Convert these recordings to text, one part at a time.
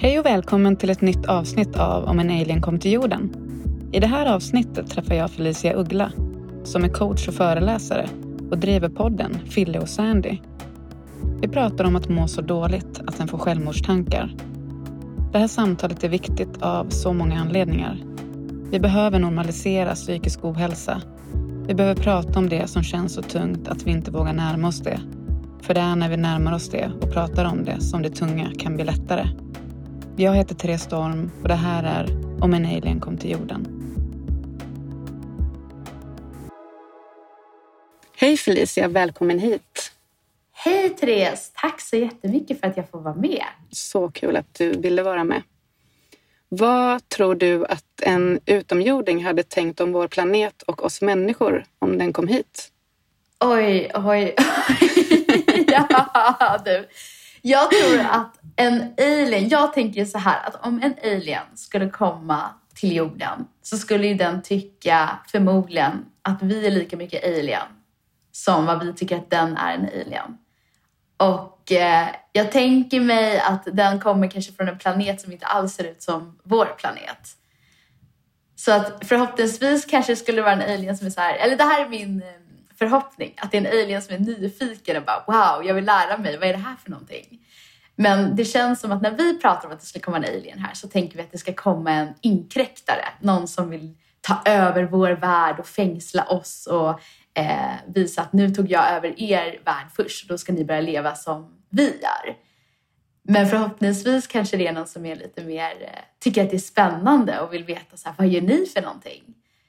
Hej och välkommen till ett nytt avsnitt av Om en alien kom till jorden. I det här avsnittet träffar jag Felicia Uggla som är coach och föreläsare och driver podden Fille och Sandy. Vi pratar om att må så dåligt att en får självmordstankar. Det här samtalet är viktigt av så många anledningar. Vi behöver normalisera psykisk ohälsa. Vi behöver prata om det som känns så tungt att vi inte vågar närma oss det. För det är när vi närmar oss det och pratar om det som det tunga kan bli lättare. Jag heter Therese Storm och det här är Om en alien kom till jorden. Hej Felicia, välkommen hit. Hej Therese! Tack så jättemycket för att jag får vara med. Så kul att du ville vara med. Vad tror du att en utomjording hade tänkt om vår planet och oss människor om den kom hit? Oj, oj, oj. ja, du. Jag tror att en alien, jag tänker så här att om en alien skulle komma till jorden så skulle ju den tycka förmodligen att vi är lika mycket alien som vad vi tycker att den är en alien. Och eh, jag tänker mig att den kommer kanske från en planet som inte alls ser ut som vår planet. Så att förhoppningsvis kanske det skulle vara en alien som är så här, eller det här är min eh, förhoppning, att det är en alien som är nyfiken och bara wow, jag vill lära mig, vad är det här för någonting? Men det känns som att när vi pratar om att det ska komma en alien här så tänker vi att det ska komma en inkräktare, någon som vill ta över vår värld och fängsla oss och eh, visa att nu tog jag över er värld först och då ska ni börja leva som vi gör. Men förhoppningsvis kanske det är någon som är lite mer, eh, tycker att det är spännande och vill veta så här, vad gör ni för någonting?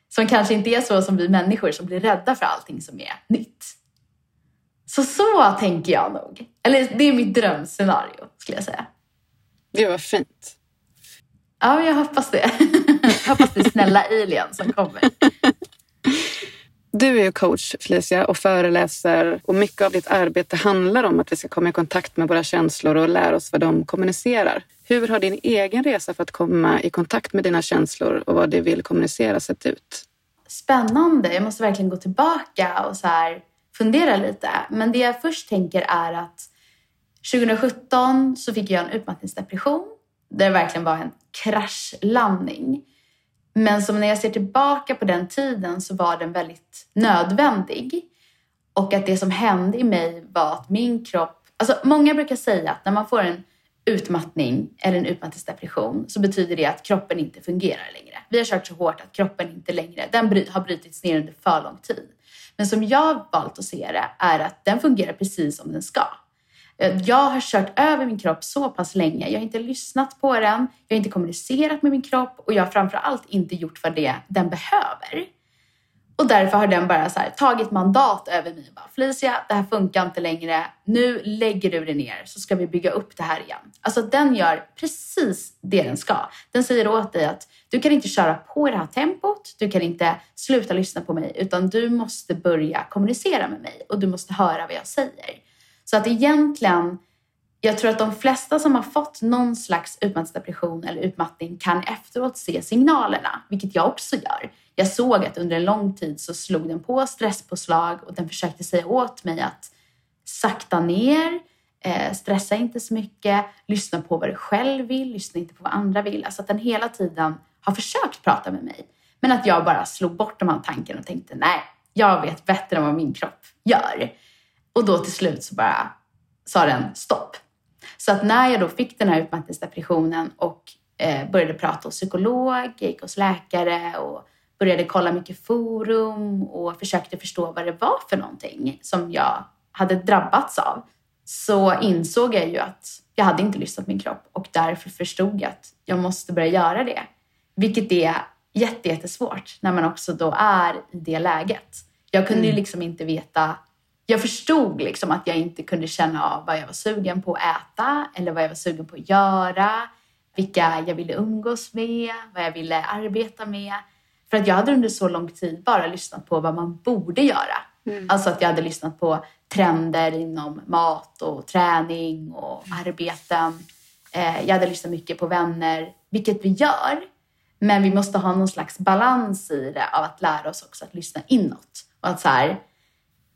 Som kanske inte är så som vi människor som blir rädda för allting som är nytt. Så så tänker jag nog. Eller det är mitt drömscenario skulle jag säga. Det var fint. Ja, jag hoppas det. jag hoppas det är snälla alien som kommer. Du är ju coach Felicia och föreläser och mycket av ditt arbete handlar om att vi ska komma i kontakt med våra känslor och lära oss vad de kommunicerar. Hur har din egen resa för att komma i kontakt med dina känslor och vad det vill kommunicera sett ut? Spännande. Jag måste verkligen gå tillbaka och så här fundera lite. Men det jag först tänker är att 2017 så fick jag en utmattningsdepression. Där det verkligen var en kraschlandning. Men som när jag ser tillbaka på den tiden så var den väldigt nödvändig. Och att det som hände i mig var att min kropp... Alltså många brukar säga att när man får en utmattning eller en utmattningsdepression så betyder det att kroppen inte fungerar längre. Vi har kört så hårt att kroppen inte längre, den har brutits ner under för lång tid. Men som jag valt att se det är att den fungerar precis som den ska. Eh, jag har kört över min kropp så pass länge. Jag har inte lyssnat på den, jag har inte kommunicerat med min kropp och jag har framförallt inte gjort vad det den behöver. Och därför har den bara så här, tagit mandat över mig och bara Felicia, det här funkar inte längre. Nu lägger du det ner så ska vi bygga upp det här igen. Alltså den gör precis det den ska. Den säger åt dig att du kan inte köra på i det här tempot. Du kan inte sluta lyssna på mig utan du måste börja kommunicera med mig och du måste höra vad jag säger. Så att egentligen, jag tror att de flesta som har fått någon slags utmattningsdepression eller utmattning kan efteråt se signalerna, vilket jag också gör. Jag såg att under en lång tid så slog den på stresspåslag och den försökte säga åt mig att sakta ner, eh, stressa inte så mycket, lyssna på vad du själv vill, lyssna inte på vad andra vill. Alltså att den hela tiden har försökt prata med mig. Men att jag bara slog bort de här tankarna och tänkte nej, jag vet bättre än vad min kropp gör. Och då till slut så bara sa den stopp. Så att när jag då fick den här utmattningsdepressionen och eh, började prata hos psykolog, gick hos läkare och började kolla mycket forum och försökte förstå vad det var för någonting som jag hade drabbats av så insåg jag ju att jag hade inte lyssnat min kropp och därför förstod jag att jag måste börja göra det. Vilket är jättesvårt när man också då är i det läget. Jag kunde mm. ju liksom inte veta jag förstod liksom att jag inte kunde känna av vad jag var sugen på att äta eller vad jag var sugen på att göra, vilka jag ville umgås med, vad jag ville arbeta med. För att jag hade under så lång tid bara lyssnat på vad man borde göra. Mm. Alltså att jag hade lyssnat på trender inom mat och träning och arbeten. Eh, jag hade lyssnat mycket på vänner, vilket vi gör. Men vi måste ha någon slags balans i det av att lära oss också att lyssna inåt. Och att så här,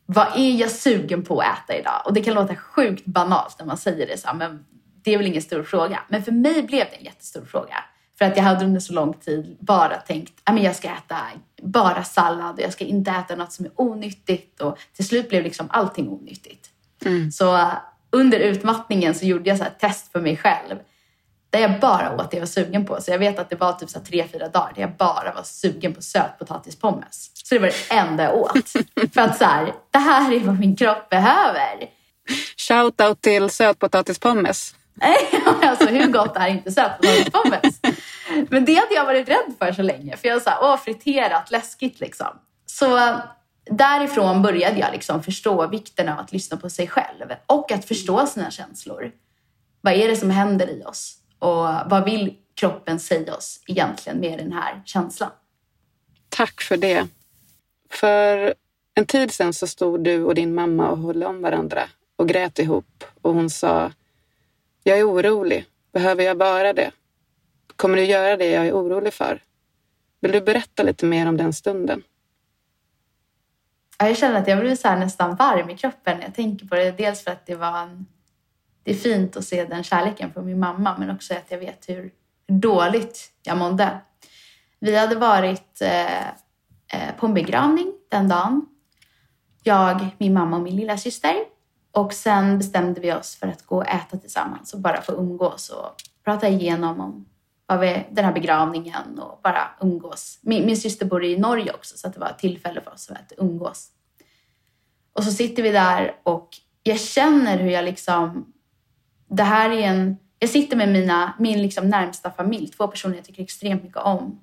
vad är jag sugen på att äta idag? Och det kan låta sjukt banalt när man säger det så här, men det är väl ingen stor fråga. Men för mig blev det en jättestor fråga. För att jag hade under så lång tid bara tänkt att jag ska äta bara sallad och jag ska inte äta något som är onyttigt. Och till slut blev liksom allting onyttigt. Mm. Så uh, under utmattningen så gjorde jag så test för mig själv. Där jag bara åt det jag var sugen på. Så jag vet att det var typ så tre, fyra dagar där jag bara var sugen på sötpotatispommes. Så det var det enda jag åt. för att så här, det här är vad min kropp behöver. Shoutout till sötpotatispommes. alltså hur gott är inte sötpotatispommes? Men det hade jag varit rädd för så länge. För jag sa, åh friterat, läskigt liksom. Så därifrån började jag liksom förstå vikten av att lyssna på sig själv och att förstå sina känslor. Vad är det som händer i oss? Och vad vill kroppen säga oss egentligen med den här känslan? Tack för det. För en tid sedan så stod du och din mamma och höll om varandra och grät ihop och hon sa Jag är orolig. Behöver jag vara det? Kommer du göra det jag är orolig för? Vill du berätta lite mer om den stunden? Jag känner att jag blir så nästan varm i kroppen när jag tänker på det. Dels för att det var en, det är fint att se den kärleken från min mamma, men också att jag vet hur dåligt jag mådde. Vi hade varit eh Eh, på en begravning den dagen. Jag, min mamma och min lilla syster. Och sen bestämde vi oss för att gå och äta tillsammans och bara få umgås och prata igenom om den här begravningen och bara umgås. Min, min syster bor i Norge också så det var ett tillfälle för oss att umgås. Och så sitter vi där och jag känner hur jag liksom... Det här är en... Jag sitter med mina, min liksom närmsta familj, två personer jag tycker extremt mycket om.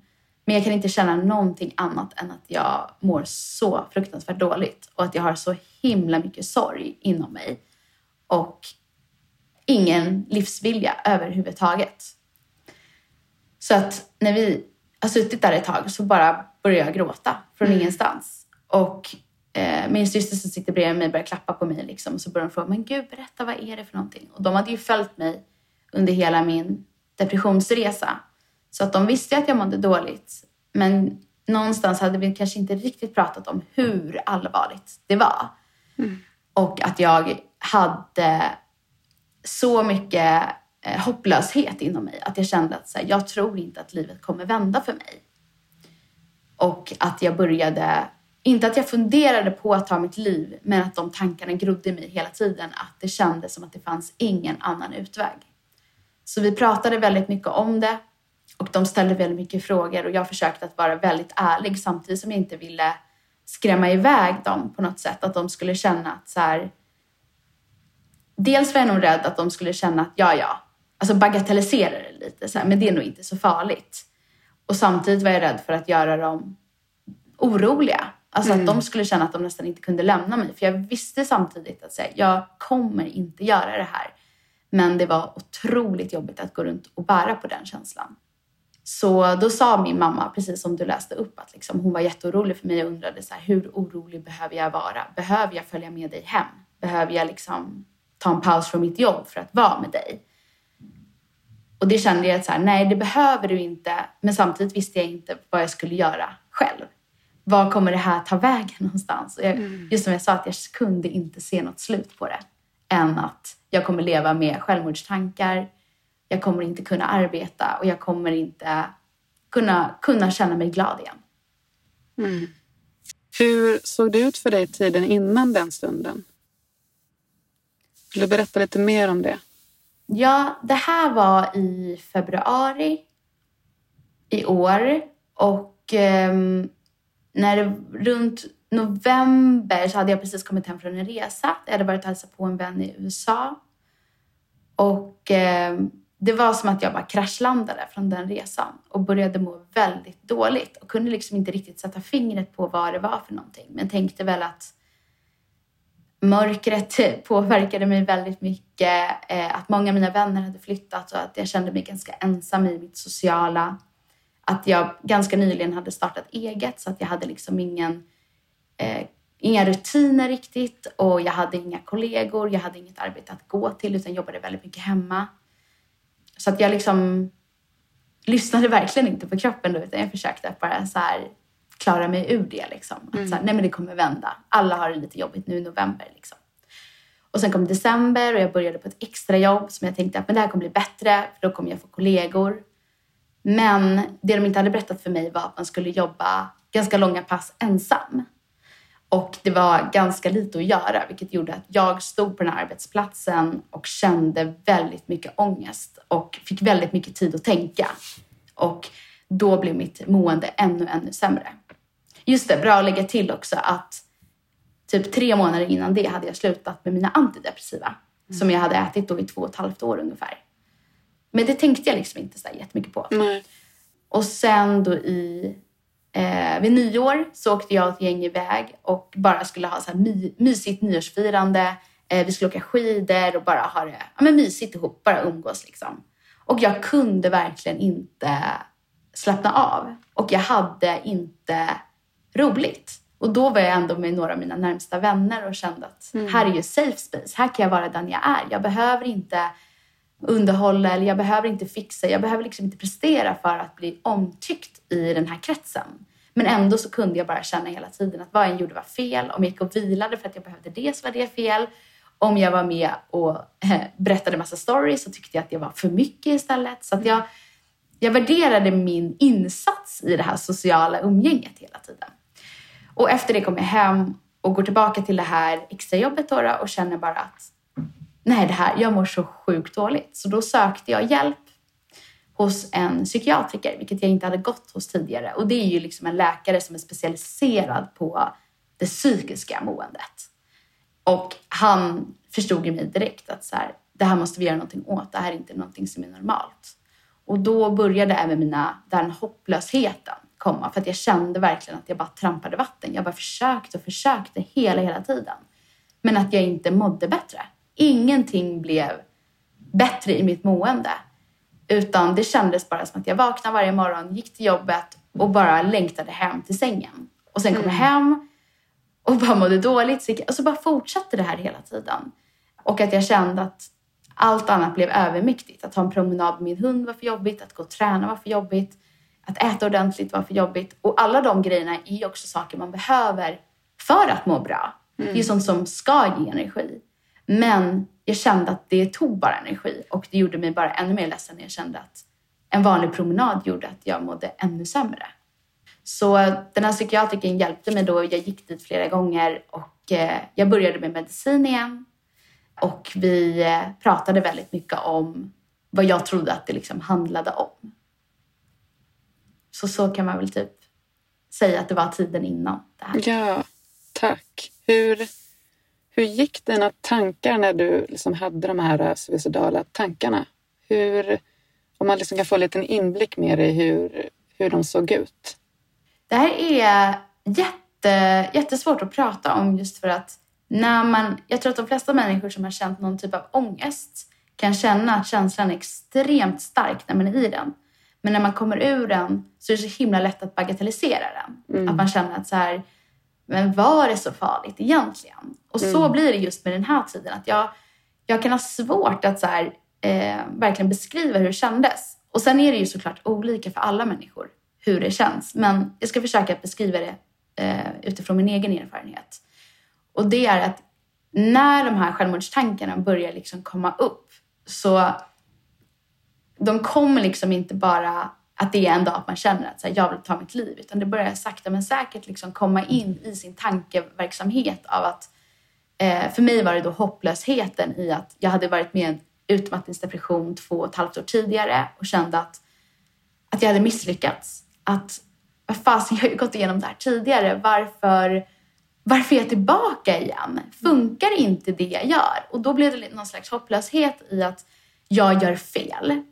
Men jag kan inte känna någonting annat än att jag mår så fruktansvärt dåligt och att jag har så himla mycket sorg inom mig. Och ingen livsvilja överhuvudtaget. Så att när vi har suttit där ett tag så bara börjar jag gråta från mm. ingenstans. Och eh, min syster som sitter bredvid mig börjar klappa på mig liksom. Och så börjar de fråga, men gud berätta vad är det för någonting? Och de hade ju följt mig under hela min depressionsresa. Så att de visste att jag mådde dåligt. Men någonstans hade vi kanske inte riktigt pratat om hur allvarligt det var. Mm. Och att jag hade så mycket eh, hopplöshet inom mig. Att jag kände att så här, jag tror inte att livet kommer vända för mig. Och att jag började, inte att jag funderade på att ta mitt liv, men att de tankarna grodde i mig hela tiden. Att det kändes som att det fanns ingen annan utväg. Så vi pratade väldigt mycket om det och de ställde väldigt mycket frågor och jag försökte att vara väldigt ärlig samtidigt som jag inte ville skrämma iväg dem på något sätt. Att de skulle känna att så här, Dels var jag nog rädd att de skulle känna att ja, ja, alltså bagatellisera det lite, så här, men det är nog inte så farligt. Och samtidigt var jag rädd för att göra dem oroliga. Alltså mm. att de skulle känna att de nästan inte kunde lämna mig. För jag visste samtidigt att säga, jag kommer inte göra det här. Men det var otroligt jobbigt att gå runt och bära på den känslan. Så då sa min mamma, precis som du läste upp, att liksom, hon var jätteorolig för mig och undrade så här, hur orolig behöver jag vara? Behöver jag följa med dig hem? Behöver jag liksom ta en paus från mitt jobb för att vara med dig? Och det kände jag att så här, nej, det behöver du inte. Men samtidigt visste jag inte vad jag skulle göra själv. Var kommer det här ta vägen någonstans? Och jag, mm. Just som jag sa, att jag kunde inte se något slut på det. Än att jag kommer leva med självmordstankar. Jag kommer inte kunna arbeta och jag kommer inte kunna, kunna känna mig glad igen. Mm. Hur såg det ut för dig tiden innan den stunden? Vill du berätta lite mer om det? Ja, det här var i februari i år och eh, när det, runt november så hade jag precis kommit hem från en resa. Jag hade varit och hälsat på en vän i USA. Och eh, det var som att jag bara kraschlandade från den resan och började må väldigt dåligt och kunde liksom inte riktigt sätta fingret på vad det var för någonting. Men tänkte väl att mörkret påverkade mig väldigt mycket. Eh, att många av mina vänner hade flyttat och att jag kände mig ganska ensam i mitt sociala. Att jag ganska nyligen hade startat eget så att jag hade liksom ingen, eh, inga rutiner riktigt och jag hade inga kollegor, jag hade inget arbete att gå till utan jobbade väldigt mycket hemma. Så att jag liksom lyssnade verkligen inte på kroppen då utan jag försökte bara så här klara mig ur det. Liksom. Att mm. så här, nej men det kommer vända. Alla har det lite jobbigt nu i november. Liksom. Och sen kom december och jag började på ett extrajobb som jag tänkte att men det här kommer bli bättre för då kommer jag få kollegor. Men det de inte hade berättat för mig var att man skulle jobba ganska långa pass ensam. Och det var ganska lite att göra, vilket gjorde att jag stod på den här arbetsplatsen och kände väldigt mycket ångest och fick väldigt mycket tid att tänka. Och då blev mitt mående ännu, ännu sämre. Just det, bra att lägga till också att typ tre månader innan det hade jag slutat med mina antidepressiva mm. som jag hade ätit då i två och ett halvt år ungefär. Men det tänkte jag liksom inte så jättemycket på. Nej. Och sen då i Eh, vid nyår så åkte jag och ett gäng iväg och bara skulle ha så här my, mysigt nyårsfirande. Eh, vi skulle åka skidor och bara ha det ja, men mysigt ihop, bara umgås liksom. Och jag kunde verkligen inte slappna av och jag hade inte roligt. Och då var jag ändå med några av mina närmsta vänner och kände att mm. här är ju safe space. Här kan jag vara den jag är. Jag behöver inte underhålla eller jag behöver inte fixa. Jag behöver liksom inte prestera för att bli omtyckt i den här kretsen. Men ändå så kunde jag bara känna hela tiden att vad jag gjorde var fel. Om jag gick och vilade för att jag behövde det så var det fel. Om jag var med och eh, berättade massa stories så tyckte jag att det var för mycket istället. Så att jag, jag värderade min insats i det här sociala umgänget hela tiden. Och efter det kom jag hem och går tillbaka till det här extrajobbet då och känner bara att nej, det här, jag mår så sjukt dåligt. Så då sökte jag hjälp hos en psykiatriker, vilket jag inte hade gått hos tidigare. Och det är ju liksom en läkare som är specialiserad på det psykiska måendet. Och han förstod ju mig direkt att så här, det här måste vi göra någonting åt. Det här är inte någonting som är normalt. Och då började även mina, den hopplösheten komma. För att jag kände verkligen att jag bara trampade vatten. Jag bara försökte och försökte hela, hela tiden. Men att jag inte mådde bättre. Ingenting blev bättre i mitt mående. Utan det kändes bara som att jag vaknade varje morgon, gick till jobbet och bara längtade hem till sängen. Och sen kom mm. jag hem och bara mådde dåligt. Och så bara fortsatte det här hela tiden. Och att jag kände att allt annat blev övermäktigt. Att ha en promenad med min hund var för jobbigt, att gå och träna var för jobbigt, att äta ordentligt var för jobbigt. Och alla de grejerna är också saker man behöver för att må bra. Mm. Det är sånt som ska ge energi. Men jag kände att det tog bara energi och det gjorde mig bara ännu mer ledsen när jag kände att en vanlig promenad gjorde att jag mådde ännu sämre. Så den här psykiatrikern hjälpte mig då. Jag gick dit flera gånger och eh, jag började med medicin igen. Och vi eh, pratade väldigt mycket om vad jag trodde att det liksom handlade om. Så så kan man väl typ säga att det var tiden innan det här. Ja, tack. Hur hur gick dina tankar när du liksom hade de här suicidala tankarna? Hur, om man liksom kan få en liten inblick mer i hur, hur de såg ut. Det här är jätte, jättesvårt att prata om just för att när man, jag tror att de flesta människor som har känt någon typ av ångest kan känna att känslan är extremt stark när man är i den. Men när man kommer ur den så är det så himla lätt att bagatellisera den. Mm. Att man känner att så här, men var det så farligt egentligen? Och så mm. blir det just med den här tiden. Att jag, jag kan ha svårt att så här, eh, verkligen beskriva hur det kändes. Och sen är det ju såklart olika för alla människor hur det känns. Men jag ska försöka beskriva det eh, utifrån min egen erfarenhet. Och det är att när de här självmordstankarna börjar liksom komma upp så de kommer liksom inte bara att det är en dag att man känner att så här, jag vill ta mitt liv. Utan det börjar sakta men säkert liksom komma in i sin tankeverksamhet av att eh, för mig var det då hopplösheten i att jag hade varit med i utmattningsdepression två och ett halvt år tidigare och kände att, att jag hade misslyckats. Att vad fasen, jag har ju gått igenom det här tidigare. Varför, varför är jag tillbaka igen? Funkar inte det jag gör? Och då blev det någon slags hopplöshet i att jag gör fel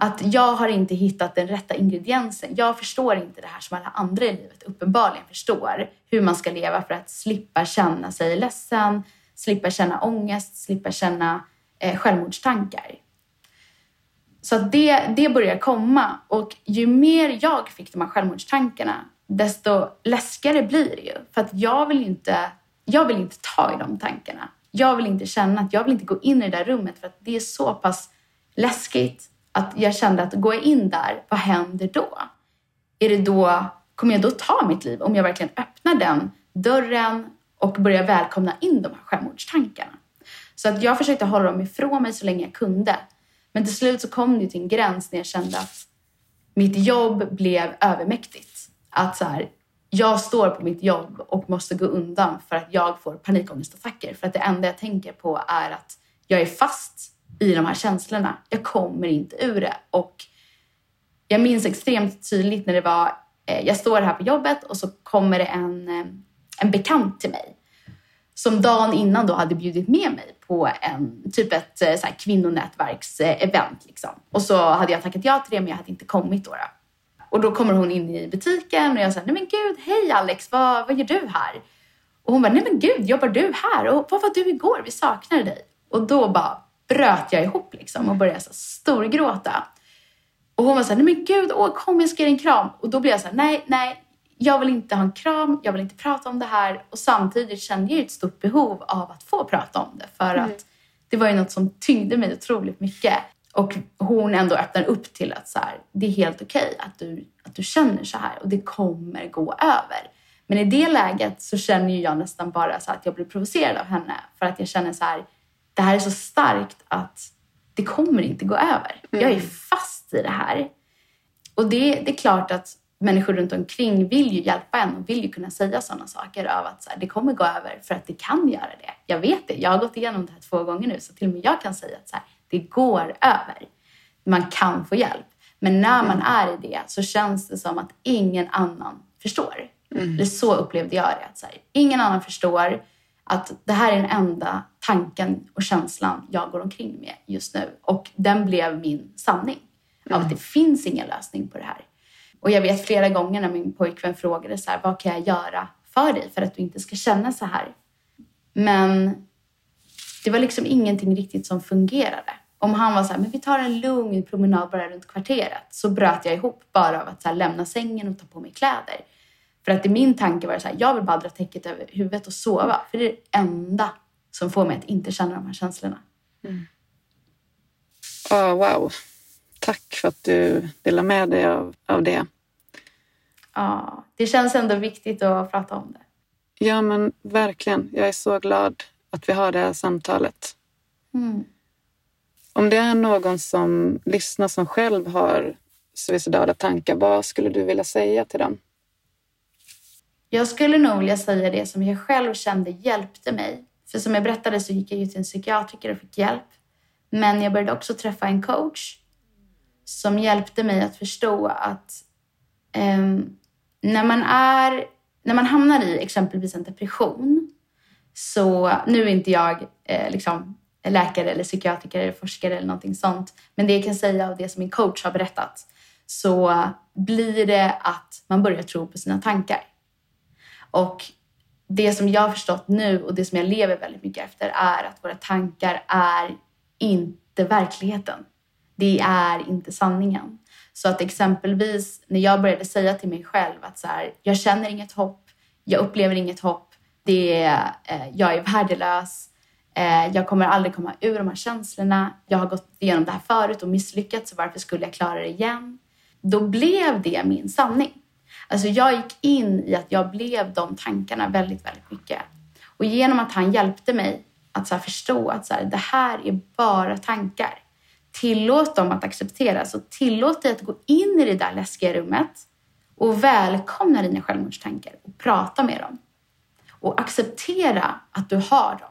att jag har inte hittat den rätta ingrediensen. Jag förstår inte det här som alla andra i livet uppenbarligen förstår. Hur man ska leva för att slippa känna sig ledsen, slippa känna ångest, slippa känna eh, självmordstankar. Så att det, det börjar komma och ju mer jag fick de här självmordstankarna desto läskigare blir det ju. För att jag vill inte, jag vill inte ta i de tankarna. Jag vill inte känna att jag vill inte gå in i det där rummet för att det är så pass läskigt att jag kände att går jag in där, vad händer då? Är det då, kommer jag då ta mitt liv om jag verkligen öppnar den dörren och börjar välkomna in de här självmordstankarna? Så att jag försökte hålla dem ifrån mig så länge jag kunde. Men till slut så kom det till en gräns när jag kände att mitt jobb blev övermäktigt. Att så här, jag står på mitt jobb och måste gå undan för att jag får panikångestattacker. För att det enda jag tänker på är att jag är fast i de här känslorna. Jag kommer inte ur det. Och jag minns extremt tydligt när det var, eh, jag står här på jobbet och så kommer det en, eh, en bekant till mig som dagen innan då hade bjudit med mig på en, typ ett eh, så här, kvinnonätverksevent. Liksom. Och så hade jag tackat ja till det men jag hade inte kommit då. då. Och då kommer hon in i butiken och jag säger, nej men gud, hej Alex, vad, vad gör du här? Och hon bara, nej men gud, jobbar du här? Och vad var du igår? Vi saknar dig. Och då bara bröt jag ihop liksom och började så storgråta. Och hon var så här, nej men gud, åh, kom jag ska ge dig en kram. Och då blev jag så här, nej, nej, jag vill inte ha en kram, jag vill inte prata om det här. Och samtidigt kände jag ett stort behov av att få prata om det. För mm. att det var ju något som tyngde mig otroligt mycket. Och hon ändå öppnar upp till att så här, det är helt okej okay att, du, att du känner så här och det kommer gå över. Men i det läget så känner jag nästan bara så att jag blir provocerad av henne för att jag känner så här, det här är så starkt att det kommer inte gå över. Mm. Jag är fast i det här. Och det, det är klart att människor runt omkring vill ju hjälpa en och vill ju kunna säga sådana saker av att så här, det kommer gå över för att det kan göra det. Jag vet det. Jag har gått igenom det här två gånger nu så till och med jag kan säga att så här, det går över. Man kan få hjälp. Men när man är i det så känns det som att ingen annan förstår. Mm. Det så upplevde jag det. Att så här, ingen annan förstår att det här är den enda tanken och känslan jag går omkring med just nu. Och den blev min sanning. Mm. Av att det finns ingen lösning på det här. Och jag vet flera gånger när min pojkvän frågade så här, vad kan jag göra för dig för att du inte ska känna så här? Men det var liksom ingenting riktigt som fungerade. Om han var så här, men vi tar en lugn promenad bara runt kvarteret, så bröt jag ihop bara av att så här, lämna sängen och ta på mig kläder. För att i min tanke var det så här, jag vill bara dra täcket över huvudet och sova. För det är det enda som får mig att inte känna de här känslorna. Mm. Oh, wow. Tack för att du delar med dig av, av det. Ja, det känns ändå viktigt att prata om det. Ja, men verkligen. Jag är så glad att vi har det här samtalet. Mm. Om det är någon som lyssnar som själv har suicidala tankar, vad skulle du vilja säga till dem? Jag skulle nog vilja säga det som jag själv kände hjälpte mig. För som jag berättade så gick jag ju till en psykiatriker och fick hjälp. Men jag började också träffa en coach som hjälpte mig att förstå att um, när, man är, när man hamnar i exempelvis en depression så, nu är inte jag eh, liksom, läkare eller psykiatriker eller forskare eller någonting sånt, men det jag kan säga av det som min coach har berättat så blir det att man börjar tro på sina tankar. Och det som jag har förstått nu och det som jag lever väldigt mycket efter är att våra tankar är inte verkligheten. Det är inte sanningen. Så att exempelvis när jag började säga till mig själv att så här, jag känner inget hopp, jag upplever inget hopp, det är, eh, jag är värdelös, eh, jag kommer aldrig komma ur de här känslorna, jag har gått igenom det här förut och misslyckats, så varför skulle jag klara det igen? Då blev det min sanning. Alltså jag gick in i att jag blev de tankarna väldigt, väldigt mycket. Och genom att han hjälpte mig att så förstå att så här, det här är bara tankar. Tillåt dem att accepteras och tillåt dig att gå in i det där läskiga rummet och välkomna dina självmordstankar och prata med dem. Och acceptera att du har dem.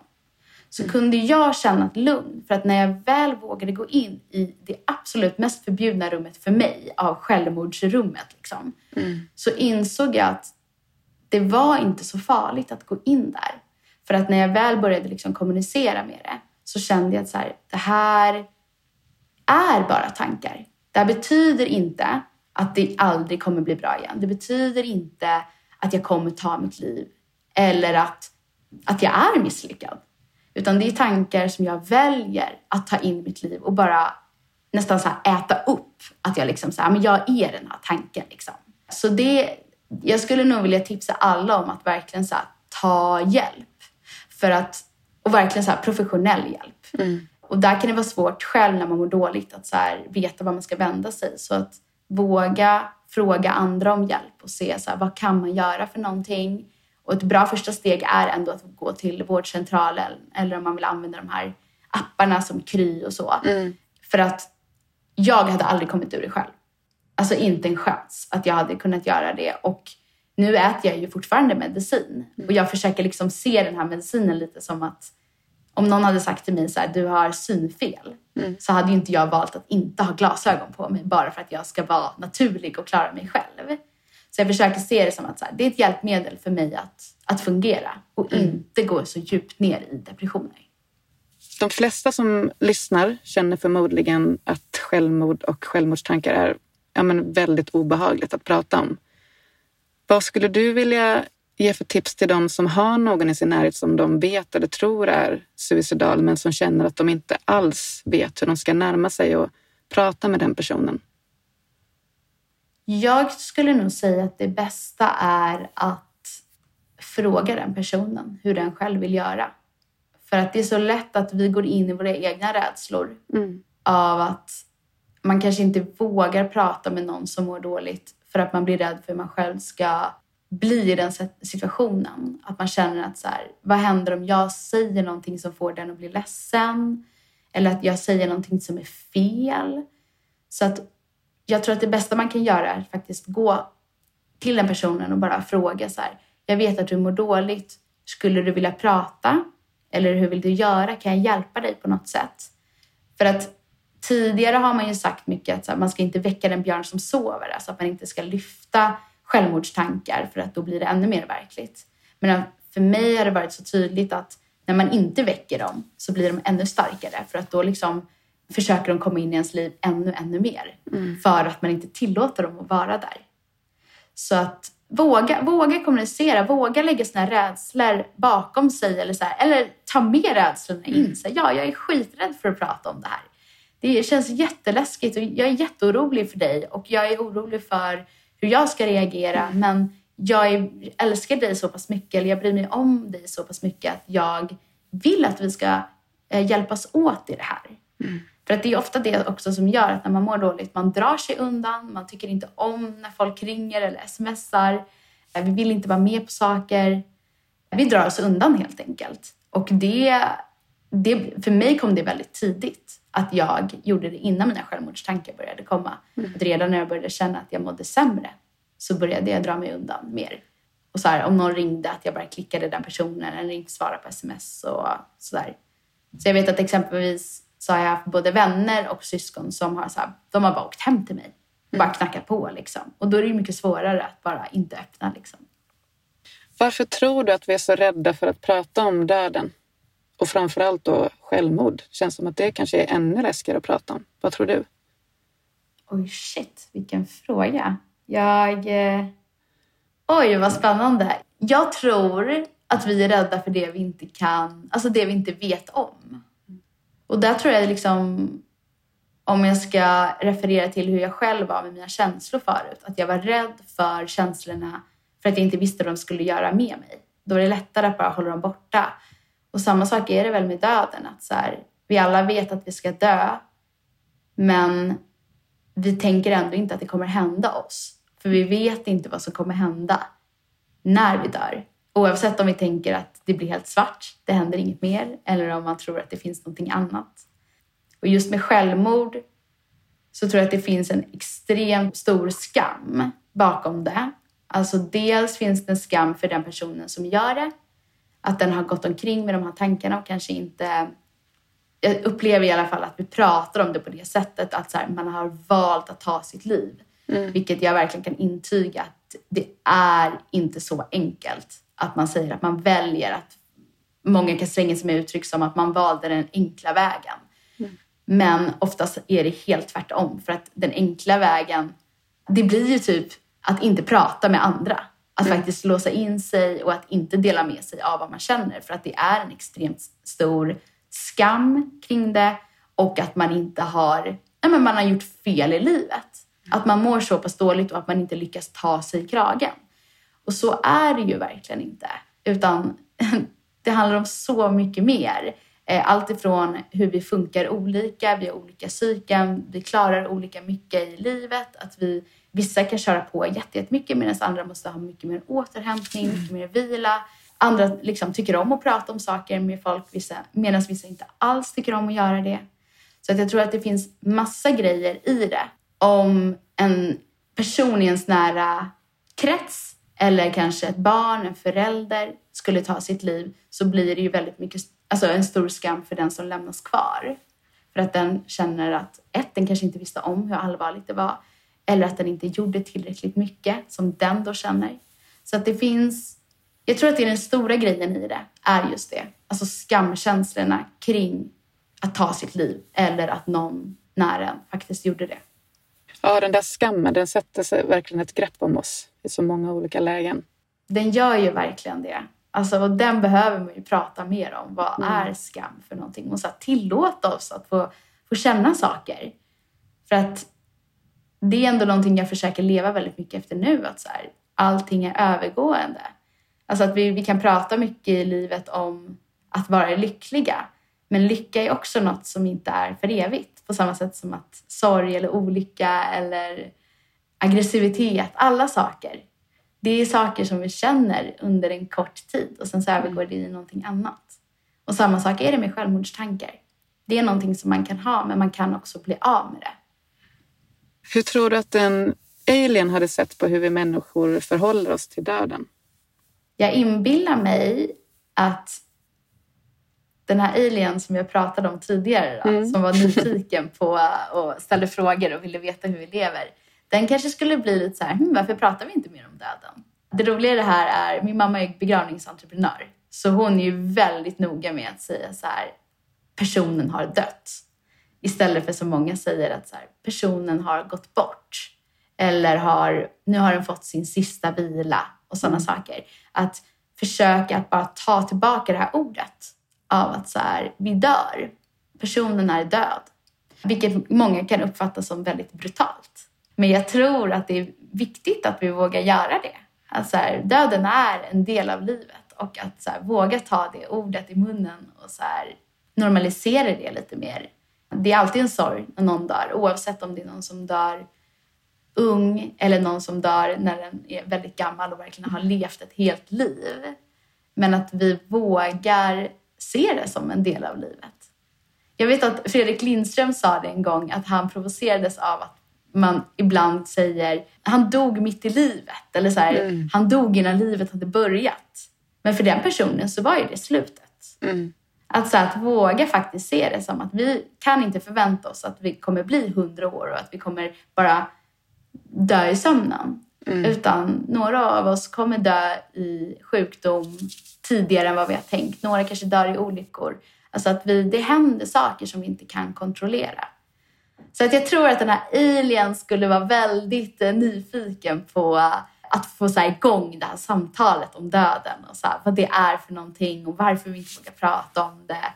Så mm. kunde jag känna ett lugn för att när jag väl vågade gå in i det absolut mest förbjudna rummet för mig av självmordsrummet liksom, mm. så insåg jag att det var inte så farligt att gå in där. För att när jag väl började liksom kommunicera med det så kände jag att så här, det här är bara tankar. Det här betyder inte att det aldrig kommer bli bra igen. Det betyder inte att jag kommer ta mitt liv eller att, att jag är misslyckad. Utan det är tankar som jag väljer att ta in i mitt liv och bara nästan så äta upp. Att jag liksom så här, men jag är den här tanken. Liksom. Så det, jag skulle nog vilja tipsa alla om att verkligen så här, ta hjälp. För att, och verkligen så här, professionell hjälp. Mm. Och där kan det vara svårt själv när man mår dåligt att så här, veta var man ska vända sig. Så att våga fråga andra om hjälp och se så här, vad kan man göra för någonting Och ett bra första steg är ändå att gå till vårdcentralen eller om man vill använda de här apparna som Kry och så. Mm. För att jag hade aldrig kommit ur det själv. Alltså inte en chans att jag hade kunnat göra det. Och nu äter jag ju fortfarande medicin. Och jag försöker liksom se den här medicinen lite som att om någon hade sagt till mig så här, du har synfel. Mm. Så hade ju inte jag valt att inte ha glasögon på mig bara för att jag ska vara naturlig och klara mig själv. Så jag försöker se det som att så här, det är ett hjälpmedel för mig att, att fungera och Mm. inte gå så djupt ner i depressioner. De flesta som lyssnar känner förmodligen att självmord och självmordstankar är ja, men väldigt obehagligt att prata om. Vad skulle du vilja ge för tips till de som har någon i sin närhet som de vet eller tror är suicidal men som känner att de inte alls vet hur de ska närma sig och prata med den personen? Jag skulle nog säga att det bästa är att fråga den personen hur den själv vill göra. För att det är så lätt att vi går in i våra egna rädslor Mm. av att man kanske inte vågar prata med någon som mår dåligt för att man blir rädd för hur man själv ska bli i den situationen. Att man känner att så här, vad händer om jag säger någonting som får den att bli ledsen? Eller att jag säger någonting som är fel. Så att jag tror att det bästa man kan göra är faktiskt gå till den personen och bara fråga så här. Jag vet att du mår dåligt. Skulle du vilja prata? Eller hur vill du göra? Kan jag hjälpa dig på något sätt? För att tidigare har man ju sagt mycket att så här, man ska inte väcka den björn som sover. Alltså att man inte ska lyfta självmordstankar för att då blir det ännu mer verkligt. Men för mig har det varit så tydligt att när man inte väcker dem så blir de ännu starkare för att då liksom försöker de komma in i ens liv ännu, ännu mer. För att man inte tillåter dem att vara där. Så att våga, våga kommunicera, våga lägga sina rädslor bakom sig eller, så här, eller ta med rädslorna in. Så här, ja, jag är skiträdd för att prata om det här. Det känns jätteläskigt och jag är jätteorolig för dig och jag är orolig för hur jag ska reagera. Men jag är, älskar dig så pass mycket, eller jag bryr mig om dig så pass mycket att jag vill att vi ska eh, hjälpas åt i det här. För att det är ofta det också som gör att när man mår dåligt, man drar sig undan, man tycker inte om när folk ringer eller smsar. Eh, Vi vill inte vara med på saker. Vi drar oss undan helt enkelt. Och det, det, för mig kom det väldigt tidigt att jag gjorde det innan mina självmordstankar började komma. Att redan när jag började känna att jag mådde sämre så började jag dra mig undan mer. Och så här, om någon ringde, att jag bara klickade den personen eller inte svarade på sms och sådär. Så jag vet att exempelvis så har jag haft både vänner och syskon som har, så här, de har bara åkt hem till mig och bara knackat på. Liksom. Och då är det mycket svårare att bara inte öppna. Liksom. Varför tror du att vi är så rädda för att prata om döden? Och framförallt då självmord. Känns som att det kanske är ännu läskigare att prata om. Vad tror du? Oj, shit, vilken fråga. Jag... Eh... Oj, vad spännande. Jag tror att vi är rädda för det vi inte kan, alltså det vi inte vet om. Och där tror jag liksom, om jag ska referera till hur jag själv var med mina känslor förut, att jag var rädd för känslorna för att jag inte visste vad de skulle göra med mig. Då är det lättare att bara hålla dem borta. Och samma sak är det väl med döden, att så här, vi alla vet att vi ska dö, men vi tänker ändå inte att det kommer hända oss. För vi vet inte vad som kommer hända när vi dör. Oavsett om vi tänker att det blir helt svart, det händer inget mer, eller om man tror att det finns någonting annat. Och just med självmord så tror jag att det finns en extremt stor skam bakom det. Alltså dels finns det en skam för den personen som gör det. Att den har gått omkring med de här tankarna och kanske inte... Jag upplever i alla fall att vi pratar om det på det sättet att så här, man har valt att ta sitt liv. Vilket jag verkligen kan intyga att det är inte så enkelt. Att man säger att man väljer att... Många kan slänga sig med uttryck som att man valde den enkla vägen. Men oftast är det helt tvärtom. För att den enkla vägen, det blir ju typ att inte prata med andra. Att faktiskt låsa in sig och att inte dela med sig av vad man känner. För att det är en extremt stor skam kring det och att man inte har, nej men man har gjort fel i livet. Att man mår så pass dåligt och att man inte lyckas ta sig i kragen. Och så är det ju verkligen inte. Utan det handlar om så mycket mer. Eh, allt ifrån hur vi funkar olika, vi har olika psyken, vi klarar olika mycket i livet. Att vi, vissa kan köra på jättemycket medan andra måste ha mycket mer återhämtning, mm. mycket mer vila. Andra liksom tycker om att prata om saker med folk medan vissa inte alls tycker om att göra det. Så att jag tror att det finns massa grejer i det. Om en person i ens nära krets eller kanske ett barn, en förälder skulle ta sitt liv så blir det ju väldigt mycket, alltså en stor skam för den som lämnas kvar. För att den känner att ett, den kanske inte visste om hur allvarligt det var eller att den inte gjorde tillräckligt mycket som den då känner. Så att det finns, jag tror att det är den stora grejen i det, är just det. Alltså skamkänslorna kring att ta sitt liv eller att någon nära en faktiskt gjorde det. Ja, den där skammen, den sätter sig verkligen ett grepp om oss i så många olika lägen. Den gör ju verkligen det. Alltså, och den behöver man ju prata mer om. Vad mm. är skam för någonting? Och så att tillåta oss att få, få känna saker. För att det är ändå någonting jag försöker leva väldigt mycket efter nu. Att så här, allting är övergående. Alltså att vi, vi kan prata mycket i livet om att vara lyckliga. Men lycka är också något som inte är för evigt. På samma sätt som att sorg eller olycka eller aggressivitet, alla saker. Det är saker som vi känner under en kort tid och sen så övergår det i någonting annat. Och samma sak är det med självmordstankar. Det är någonting som man kan ha, men man kan också bli av med det. Hur tror du att en alien hade sett på hur vi människor förhåller oss till döden? Jag inbillar mig att den här alien som jag pratade om tidigare, då, mm. som var nyfiken på och ställde frågor och ville veta hur vi lever. Den kanske skulle bli lite så här, hm, varför pratar vi inte mer om döden? Det roliga i det här är, min mamma är begravningsentreprenör, så hon är ju väldigt noga med att säga så här, personen har dött. Istället för som många säger att så här, personen har gått bort. Eller har, nu har den fått sin sista vila och sådana mm. saker. Att försöka att bara ta tillbaka det här ordet av att så här, vi dör. Personen är död. Vilket många kan uppfatta som väldigt brutalt. Men jag tror att det är viktigt att vi vågar göra det. Att så här, döden är en del av livet och att så här, våga ta det ordet i munnen och så här, normalisera det lite mer. Det är alltid en sorg när någon dör, oavsett om det är någon som dör ung eller någon som dör när den är väldigt gammal och verkligen har levt ett helt liv. Men att vi vågar ser det som en del av livet. Jag vet att Fredrik Lindström sa det en gång att han provocerades av att man ibland säger han dog mitt i livet eller så här, mm. han dog innan livet hade börjat. Men för den personen så var ju det slutet. Mm. Att, så att våga faktiskt se det som att vi kan inte förvänta oss att vi kommer bli hundra år och att vi kommer bara dö i sömnen. Mm. Utan några av oss kommer dö i sjukdom tidigare än vad vi har tänkt. Några kanske dör i olyckor. Alltså att vi, det händer saker som vi inte kan kontrollera. Så att jag tror att den här alien skulle vara väldigt eh, nyfiken på att få så här igång det här samtalet om döden och så här, vad det är för någonting och varför vi inte vågar prata om det.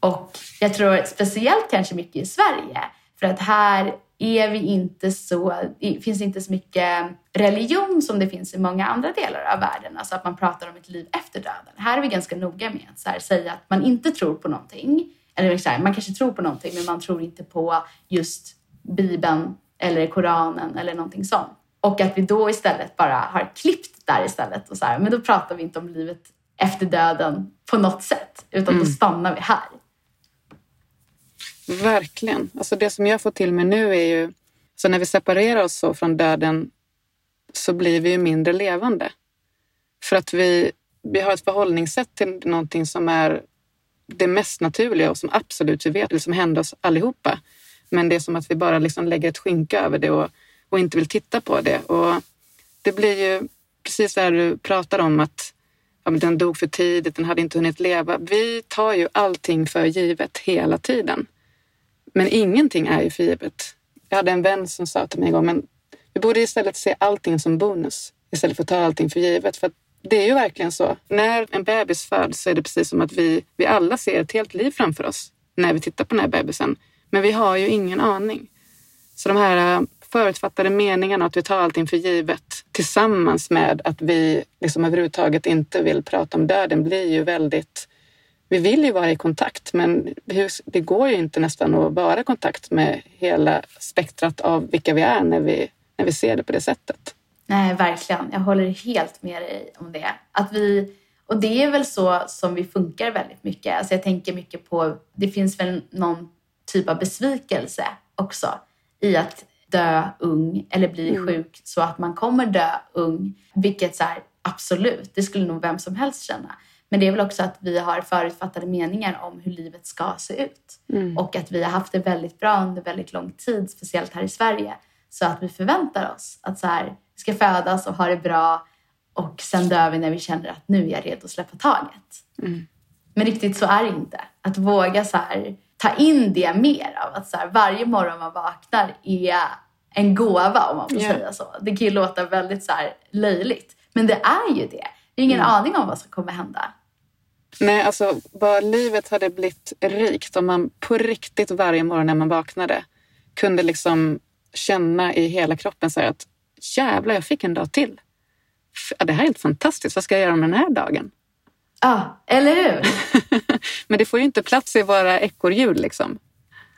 Och jag tror speciellt kanske mycket i Sverige för att här är vi inte så, det finns inte så mycket religion som det finns i många andra delar av världen. Alltså att man pratar om ett liv efter döden. Här är vi ganska noga med att här, säga att man inte tror på någonting. Eller så här, man kanske tror på någonting men man tror inte på just Bibeln eller Koranen eller någonting sånt. Och att vi då istället bara har klippt där istället. Och så här, men då pratar vi inte om livet efter döden på något sätt. Utan mm. då stannar vi här. Verkligen. Alltså det som jag får till mig nu är ju, så när vi separerar oss så från döden så blir vi ju mindre levande. För att vi, vi har ett förhållningssätt till någonting som är det mest naturliga och som absolut vi vet, som händer oss allihopa. Men det är som att vi bara liksom lägger ett skynke över det och, och inte vill titta på det. Och det blir ju precis det du pratar om att ja, den dog för tidigt, den hade inte hunnit leva. Vi tar ju allting för givet hela tiden. Men ingenting är ju för givet. Jag hade en vän som sa till mig en gång, men vi borde istället se allting som bonus istället för att ta allting för givet. För det är ju verkligen så. När en bebis föds så är det precis som att vi, vi alla ser ett helt liv framför oss när vi tittar på den här bebisen. Men vi har ju ingen aning. Så de här eh, förutfattade meningarna, att vi tar allting för givet tillsammans med att vi liksom överhuvudtaget inte vill prata om döden blir ju väldigt vi vill ju vara i kontakt men det går ju inte nästan att vara i kontakt med hela spektrat av vilka vi är när vi, när vi ser det på det sättet. Nej, verkligen. Jag håller helt med dig om det. Att vi, och det är väl så som vi funkar väldigt mycket. Alltså jag tänker mycket på, det finns väl någon typ av besvikelse också i att dö ung eller bli mm. sjuk så att man kommer dö ung. Vilket så här, absolut, det skulle nog vem som helst känna. Men det är väl också att vi har förutfattade meningar om hur livet ska se ut. Mm. Och att vi har haft det väldigt bra under väldigt lång tid, speciellt här i Sverige. Så att vi förväntar oss att så här, vi ska födas och ha det bra och sen dör vi när vi känner att nu är jag redo att släppa taget. Mm. Men riktigt så är det inte. Att våga så här, ta in det mer av att så här, varje morgon man vaknar är en gåva om man får yeah. säga så. Det kan ju låta väldigt så löjligt. Men det är ju det. Ingen mm. aning om vad som kommer hända. Nej, alltså vad livet hade blivit rikt om man på riktigt varje morgon när man vaknade kunde liksom känna i hela kroppen så att jävlar, jag fick en dag till. Det här är helt fantastiskt. Vad ska jag göra med den här dagen? Ja, eller hur? Men det får ju inte plats i våra ekorrhjul liksom.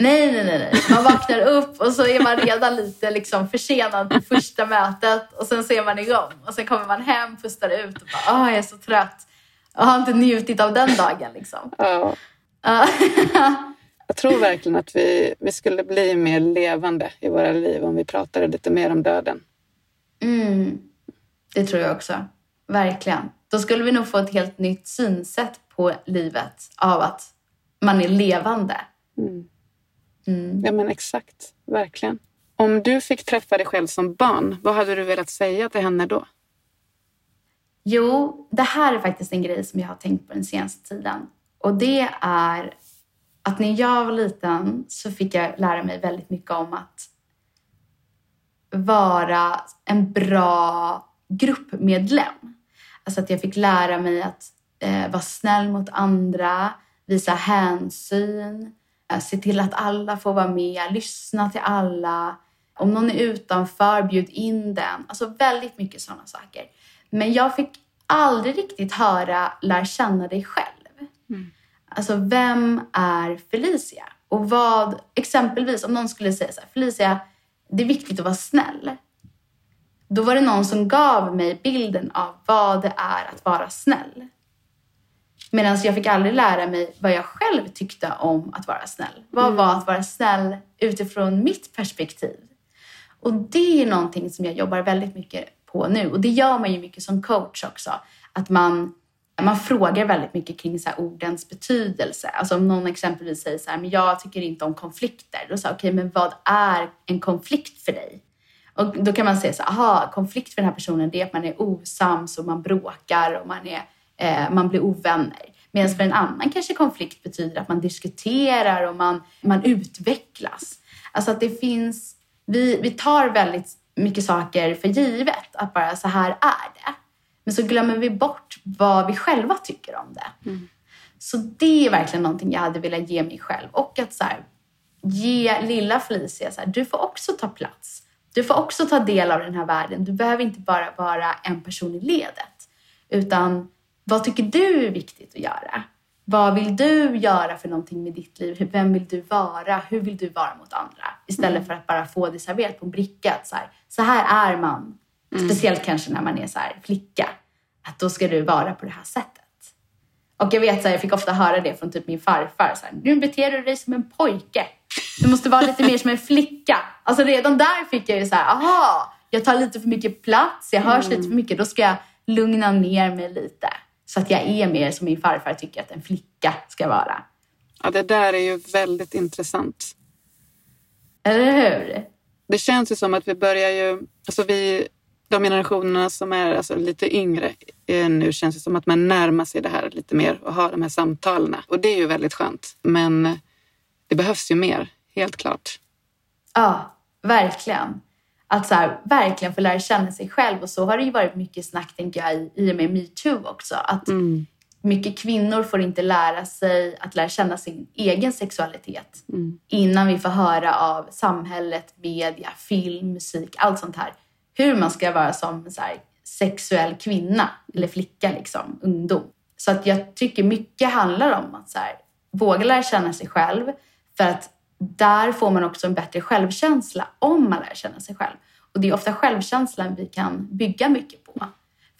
Nej, nej, nej. Man vaknar upp och så är man redan lite liksom försenad till första mötet och sen så är man igång. Och sen kommer man hem, pustar ut och bara, åh, jag är så trött. Jag har inte njutit av den dagen liksom. Ja. jag tror verkligen att vi, vi skulle bli mer levande i våra liv om vi pratade lite mer om döden. Mm. Det tror jag också. Verkligen. Då skulle vi nog få ett helt nytt synsätt på livet av att man är levande. Mm. Mm. Ja men exakt, verkligen. Om du fick träffa dig själv som barn, vad hade du velat säga till henne då? Jo, det här är faktiskt en grej som jag har tänkt på den senaste tiden. Och det är att när jag var liten så fick jag lära mig väldigt mycket om att vara en bra gruppmedlem. Alltså att jag fick lära mig att eh, vara snäll mot andra, visa hänsyn, se till att alla får vara med, lyssna till alla. Om någon är utanför, bjud in den. Alltså väldigt mycket sådana saker. Men jag fick aldrig riktigt höra lär känna dig själv. Mm. Alltså vem är Felicia? Och vad, exempelvis om någon skulle säga så här, Felicia, det är viktigt att vara snäll. Då var det någon som gav mig bilden av vad det är att vara snäll. Medan jag fick aldrig lära mig vad jag själv tyckte om att vara snäll. Vad mm. var att vara snäll utifrån mitt perspektiv? Och det är någonting som jag jobbar väldigt mycket på nu. Och det gör man ju mycket som coach också. Att man, man frågar väldigt mycket kring så ordens betydelse. Alltså om någon exempelvis säger så här, men jag tycker inte om konflikter. Då säger okej, okay, men vad är en konflikt för dig? Och då kan man säga så aha, konflikt för den här personen det är att man är osams och man bråkar och man, är, eh, man blir ovänner. Medan för en annan kanske konflikt betyder att man diskuterar och man, man utvecklas. Alltså att det finns, vi, vi tar väldigt mycket saker för givet. Att bara så här är det. Men så glömmer vi bort vad vi själva tycker om det. Mm. Så det är verkligen någonting jag hade velat ge mig själv. Och att så här, ge lilla Felicia, så här, du får också ta plats. Du får också ta del av den här världen. Du behöver inte bara vara en person i ledet. Utan vad tycker du är viktigt att göra? Vad vill du göra för någonting med ditt liv? Vem vill du vara? Hur vill du vara mot andra? Istället mm. för att bara få det serverat på en bricka. så, här, så här är man. Mm. Speciellt kanske när man är så här, flicka. Att då ska du vara på det här sättet. Och jag vet, så här, jag fick ofta höra det från typ min farfar. Så här, nu beter du dig som en pojke. Du måste vara lite mer som en flicka. Alltså redan där fick jag ju så här, aha, jag tar lite för mycket plats, jag hörs mm. lite för mycket. Då ska jag lugna ner mig lite. Så att jag är mer som min farfar tycker att en flicka ska vara. Ja, det där är ju väldigt intressant. Eller hur? Det känns ju som att vi börjar ju, alltså vi, de generationerna som är alltså lite yngre nu känns det som att man närmar sig det här lite mer och har de här samtalen. Och det är ju väldigt skönt. Men det behövs ju mer, helt klart. Ja, verkligen att så här, verkligen få lära känna sig själv. Och så har det ju varit mycket snack, tänker jag, i, i och med metoo också. Att mm. mycket kvinnor får inte lära sig att lära känna sin egen sexualitet mm. innan vi får höra av samhället, media, film, musik, allt sånt här. Hur man ska vara som så här, sexuell kvinna eller flicka, liksom, ungdom. Så att jag tycker mycket handlar om att så här, våga lära känna sig själv. För att där får man också en bättre självkänsla om man lär känna sig själv. Och det är ofta självkänslan vi kan bygga mycket på.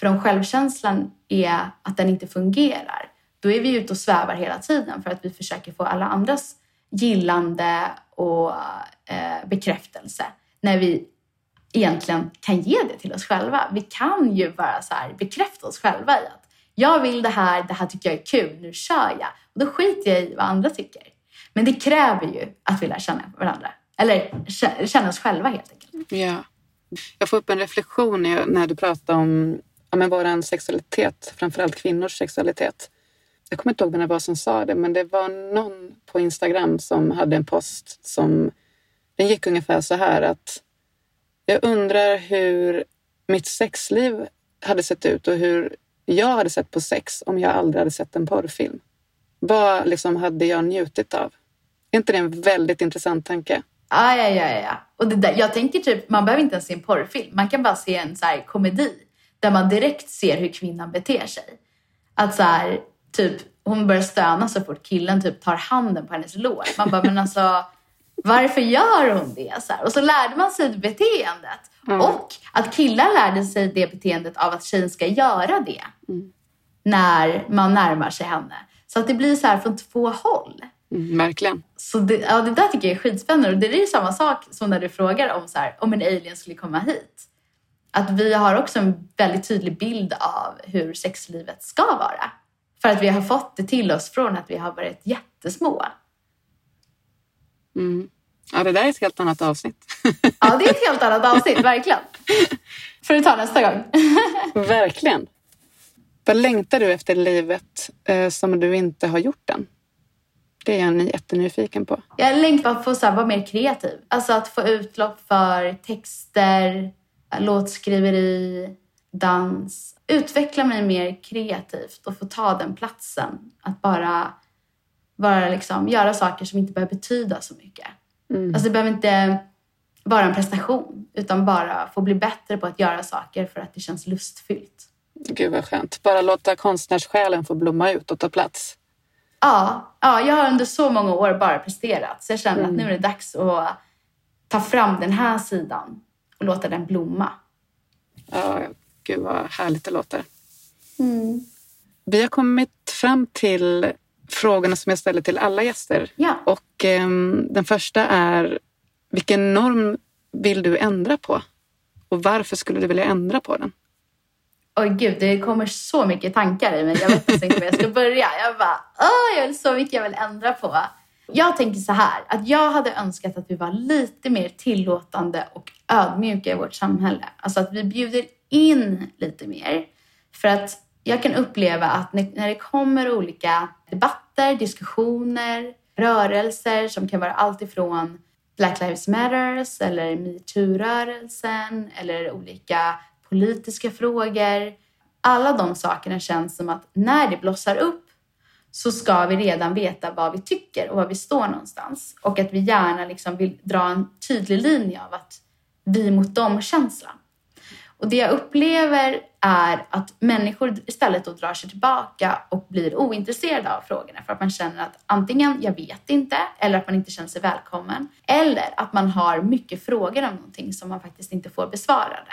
För om självkänslan är att den inte fungerar, då är vi ute och svävar hela tiden för att vi försöker få alla andras gillande och eh, bekräftelse. När vi egentligen kan ge det till oss själva. Vi kan ju bara så här bekräfta oss själva i att jag vill det här, det här tycker jag är kul, nu kör jag. Och då skiter jag i vad andra tycker. Men det kräver ju att vi lär känna varandra. Eller känna oss själva helt enkelt. Ja. Jag får upp en reflektion när du pratar om ja, men vår sexualitet, framförallt kvinnors sexualitet. Jag kommer inte ihåg vem det var som sa det, men det var någon på Instagram som hade en post som den gick ungefär så här att jag undrar hur mitt sexliv hade sett ut och hur jag hade sett på sex om jag aldrig hade sett en porrfilm. Vad liksom hade jag njutit av? Är inte det en väldigt intressant tanke? Ja, ja, ja. ja. Och det där, jag tänker typ, man behöver inte ens se en porrfilm. Man kan bara se en så här, komedi där man direkt ser hur kvinnan beter sig. Att så här, typ, hon börjar stöna så fort killen typ tar handen på hennes lår. Man bara, men alltså varför gör hon det? Så här. Och så lärde man sig beteendet. Mm. Och att killar lärde sig det beteendet av att tjejen ska göra det mm. när man närmar sig henne. Så att det blir så här från två håll. Mm, verkligen. Så det, ja, det där tycker jag är skitspännande. Och det är samma sak som när du frågar om, så här, om en alien skulle komma hit. Att vi har också en väldigt tydlig bild av hur sexlivet ska vara. För att vi har fått det till oss från att vi har varit jättesmå. Mm. Ja, det där är ett helt annat avsnitt. ja, det är ett helt annat avsnitt, verkligen. Får du ta nästa gång. verkligen. Vad längtar du efter livet eh, som du inte har gjort än? Det är jag jättenyfiken på. Jag längtar på att vara mer kreativ. Alltså att få utlopp för texter, låtskriveri, dans. Utveckla mig mer kreativt och få ta den platsen. Att bara bara liksom, göra saker som inte behöver betyda så mycket. Mm. Alltså det behöver inte vara en prestation utan bara få bli bättre på att göra saker för att det känns lustfyllt. Gud vad skönt. Bara låta konstnärssjälen få blomma ut och ta plats. Ja, ja, jag har under så många år bara presterat så jag känner mm. att nu är det dags att ta fram den här sidan och låta den blomma. Ja, gud vad härligt det låter. Mm. Vi har kommit fram till frågorna som jag ställer till alla gäster. Ja. Och eh, den första är, vilken norm vill du ändra på? Och varför skulle du vilja ändra på den? Oj gud, det kommer så mycket tankar i mig. Jag vet inte var jag ska börja. Jag bara, åh, jag vill så mycket jag vill ändra på. Jag tänker så här, att jag hade önskat att vi var lite mer tillåtande och ödmjuka i vårt samhälle. Alltså att vi bjuder in lite mer. För att jag kan uppleva att när det kommer olika debatter, diskussioner, rörelser som kan vara allt ifrån Black Lives Matters eller metoo-rörelsen eller olika politiska frågor. Alla de sakerna känns som att när det blossar upp så ska vi redan veta vad vi tycker och var vi står någonstans. Och att vi gärna liksom vill dra en tydlig linje av att vi mot dem-känslan. Och det jag upplever är att människor istället då drar sig tillbaka och blir ointresserade av frågorna för att man känner att antingen jag vet inte eller att man inte känner sig välkommen eller att man har mycket frågor om någonting som man faktiskt inte får besvarade.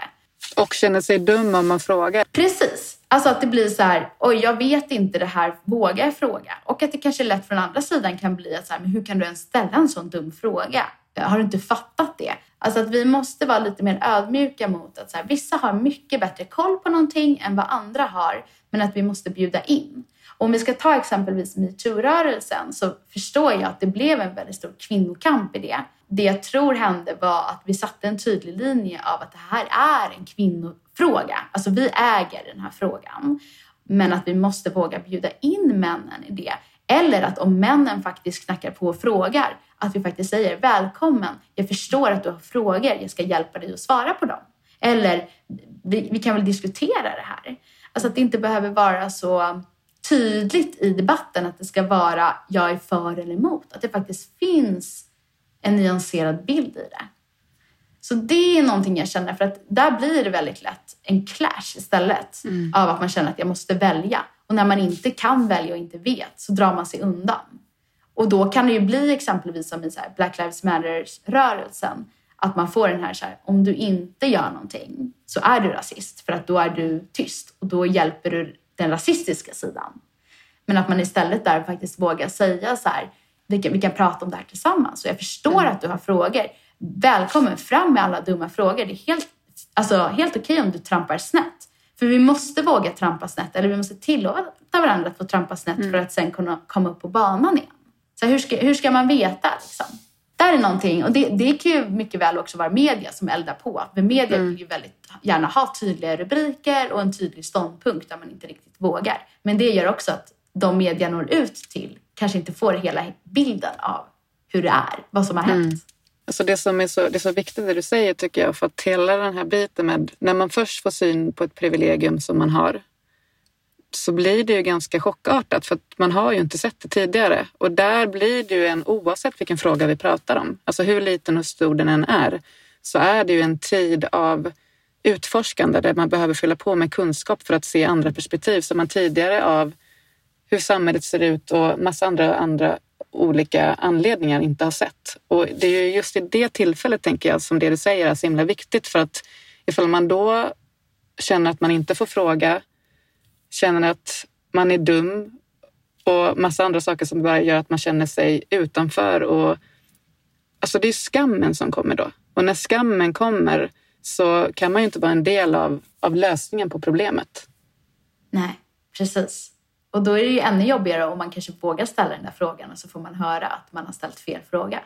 Och känner sig dum om man frågar. Precis. Alltså att det blir så här, oj jag vet inte det här, vågar jag fråga? Och att det kanske lätt från andra sidan kan bli att så här, men hur kan du ens ställa en sån dum fråga? Har du inte fattat det? Alltså att vi måste vara lite mer ödmjuka mot att så här, vissa har mycket bättre koll på någonting än vad andra har, men att vi måste bjuda in. Och om vi ska ta exempelvis metoo-rörelsen så förstår jag att det blev en väldigt stor kvinnokamp i det. Det jag tror hände var att vi satte en tydlig linje av att det här är en kvinnofråga. Alltså vi äger den här frågan. Men att vi måste våga bjuda in männen i det. Eller att om männen faktiskt knackar på och frågar, att vi faktiskt säger välkommen, jag förstår att du har frågor, jag ska hjälpa dig att svara på dem. Eller vi, vi kan väl diskutera det här. Alltså att det inte behöver vara så tydligt i debatten att det ska vara jag är för eller emot. Att det faktiskt finns en nyanserad bild i det. Så det är någonting jag känner för att där blir det väldigt lätt en clash istället mm. av att man känner att jag måste välja. Och när man inte kan välja och inte vet så drar man sig undan. Och då kan det ju bli exempelvis som i så Black Lives Matters-rörelsen att man får den här, så här, om du inte gör någonting så är du rasist för att då är du tyst och då hjälper du den rasistiska sidan. Men att man istället där faktiskt vågar säga så här, vi kan, vi kan prata om det här tillsammans och jag förstår mm. att du har frågor. Välkommen fram med alla dumma frågor. Det är helt, alltså, helt okej okay om du trampar snett. För vi måste våga trampa snett eller vi måste tillåta varandra att få trampa snett mm. för att sen kunna komma upp på banan igen. Så hur ska, hur ska man veta? Liksom? Där är någonting, och det, det kan ju mycket väl också vara media som eldar på. För media mm. vill ju väldigt gärna ha tydliga rubriker och en tydlig ståndpunkt där man inte riktigt vågar. Men det gör också att de media når ut till kanske inte får hela bilden av hur det är, vad som har hänt. Mm. Alltså det som är så, det är så viktigt det du säger tycker jag, för att hela den här biten med när man först får syn på ett privilegium som man har så blir det ju ganska chockartat för att man har ju inte sett det tidigare. Och där blir det ju en, oavsett vilken fråga vi pratar om, alltså hur liten och stor den än är, så är det ju en tid av utforskande där man behöver fylla på med kunskap för att se andra perspektiv som man tidigare av hur samhället ser ut och massa andra, andra olika anledningar inte har sett. Och det är just i det tillfället, tänker jag, som det du säger är så himla viktigt för att ifall man då känner att man inte får fråga känner att man är dum och massa andra saker som bara gör att man känner sig utanför. Och, alltså det är skammen som kommer då. Och när skammen kommer så kan man ju inte vara en del av, av lösningen på problemet. Nej, precis. Och då är det ju ännu jobbigare om man kanske vågar ställa den där frågan och så får man höra att man har ställt fel fråga.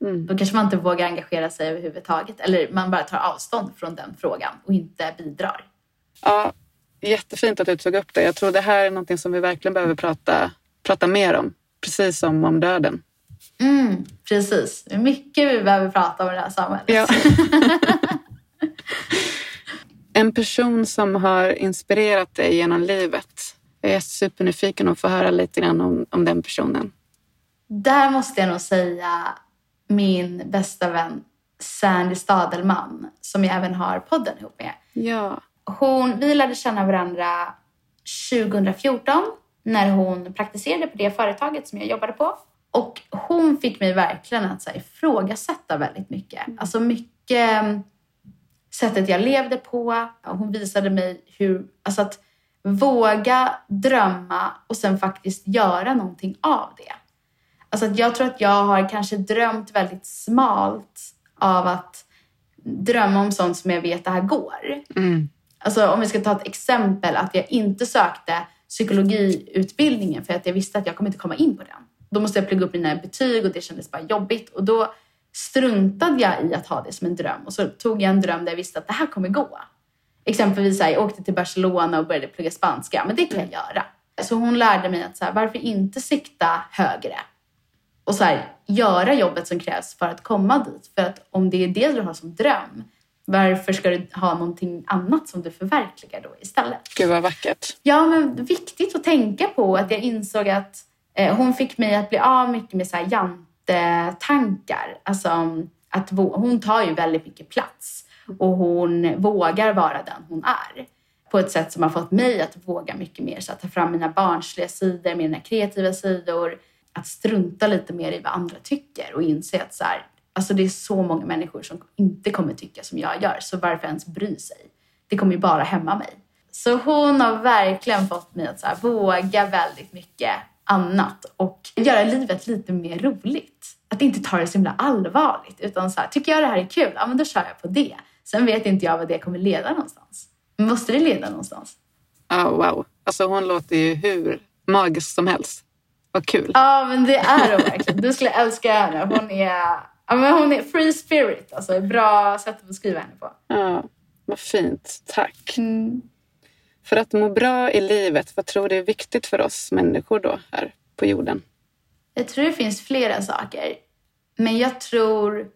Mm. Då kanske man inte vågar engagera sig överhuvudtaget. Eller man bara tar avstånd från den frågan och inte bidrar. Ja, jättefint att du tog upp det. Jag tror det här är någonting som vi verkligen behöver prata, prata mer om. Precis som om döden. Mm, precis. Det är mycket vi behöver prata om i det här samhället. Ja. en person som har inspirerat dig genom livet. Jag är supernyfiken att få höra lite grann om, om den personen. Där måste jag nog säga min bästa vän Sandy Stadelman som jag även har podden ihop med. Ja. Hon, vi lärde känna varandra 2014 när hon praktiserade på det företaget som jag jobbade på. Och hon fick mig verkligen att så här, ifrågasätta väldigt mycket. Mm. Alltså mycket mm, sättet jag levde på. Hon visade mig hur, alltså att våga drömma och sen faktiskt göra någonting av det. Alltså jag tror att jag har kanske drömt väldigt smalt av att drömma om sånt som jag vet det här går. Mm. Alltså om vi ska ta ett exempel att jag inte sökte psykologiutbildningen för att jag visste att jag kommer inte komma in på den. Då måste jag plugga upp mina betyg och det kändes bara jobbigt och då struntade jag i att ha det som en dröm och så tog jag en dröm där jag visste att det här kommer gå. Exempelvis här, jag åkte till Barcelona och började plugga spanska, men det kan jag göra. Så hon lärde mig att så här, varför inte sikta högre? Och så här, göra jobbet som krävs för att komma dit. För att om det är det du har som dröm, varför ska du ha någonting annat som du förverkligar då istället? Gud vad vackert. Ja, men viktigt att tänka på att jag insåg att eh, hon fick mig att bli av mycket med så här jantetankar. Alltså att hon tar ju väldigt mycket plats och hon vågar vara den hon är på ett sätt som har fått mig att våga mycket mer. Så att ta fram mina barnsliga sidor, mina kreativa sidor, att strunta lite mer i vad andra tycker och inse att så här, Alltså det är så många människor som inte kommer tycka som jag gör, så varför ens bry sig? Det kommer ju bara hämma mig. Så hon har verkligen fått mig att så här, våga väldigt mycket annat och göra livet lite mer roligt. Att inte ta det så himla allvarligt utan så här, tycker jag det här är kul, ja men då kör jag på det. Sen vet inte jag vad det kommer leda någonstans. Men måste det leda någonstans? Oh, wow, alltså hon låter ju hur magisk som helst. Vad kul. Ja, men det är hon verkligen. Du skulle älska henne. Hon är Ja, men hon är free spirit, alltså bra sätt att beskriva henne på. Ja, vad fint. Tack. Mm. För att må bra i livet, vad tror du är viktigt för oss människor då här på jorden? Jag tror det finns flera saker. Men jag tror...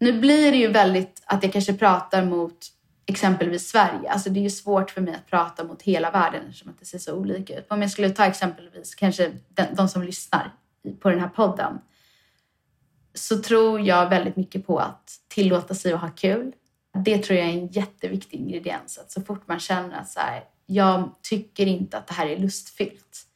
Nu blir det ju väldigt att jag kanske pratar mot exempelvis Sverige. Alltså det är ju svårt för mig att prata mot hela världen eftersom det ser så olika ut. Om jag skulle ta exempelvis kanske de, de som lyssnar på den här podden så tror jag väldigt mycket på att tillåta sig att ha kul. Det tror jag är en jätteviktig ingrediens. Att så fort man känner att så här, jag tycker inte att det här är lustfyllt.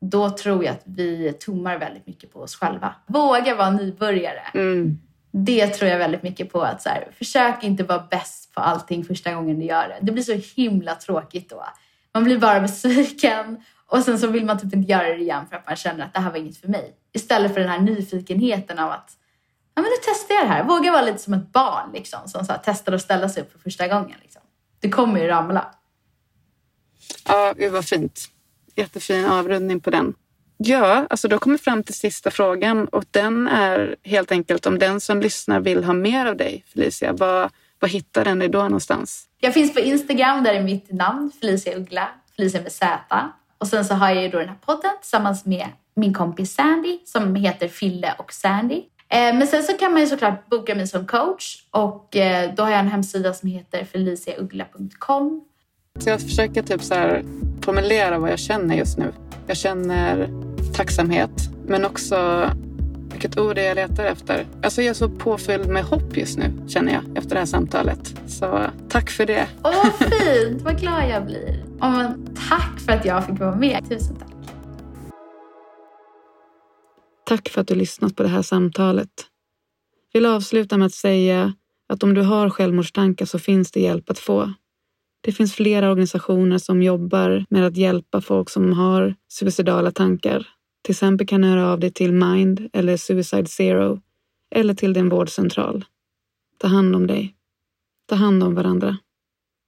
Då tror jag att vi tummar väldigt mycket på oss själva. Våga vara nybörjare. Mm. Det tror jag väldigt mycket på. att så här, Försök inte vara bäst på allting första gången du gör det. Det blir så himla tråkigt då. Man blir bara besviken och sen så vill man typ inte göra det igen för att man känner att det här var inget för mig. Istället för den här nyfikenheten av att ja, men nu testar jag det här. Våga vara lite som ett barn liksom, som så här, testar att ställa sig upp för första gången. Liksom. Det kommer ju ramla. Ja, det var fint. Jättefin avrundning på den. Ja, alltså då kommer vi fram till sista frågan och den är helt enkelt om den som lyssnar vill ha mer av dig, Felicia. Vad, vad hittar den dig då någonstans? Jag finns på Instagram där är mitt namn, Felicia Uggla, Felicia med Z. Och sen så har jag ju då den här podden tillsammans med min kompis Sandy som heter Fille och Sandy. Eh, men sen så kan man ju såklart boka mig som coach och eh, då har jag en hemsida som heter feliciaugla.com. Så jag försöker typ så här formulera vad jag känner just nu. Jag känner tacksamhet, men också vilket ord jag letar efter. Alltså jag är så påfylld med hopp just nu, känner jag, efter det här samtalet. Så tack för det. Åh, vad fint! vad glad jag blir. Oh, men, tack för att jag fick vara med. Tusen tack. Tack för att du lyssnat på det här samtalet. Jag vill avsluta med att säga att om du har självmordstankar så finns det hjälp att få. Det finns flera organisationer som jobbar med att hjälpa folk som har suicidala tankar. Till exempel kan du höra av dig till Mind eller Suicide Zero eller till din vårdcentral. Ta hand om dig. Ta hand om varandra.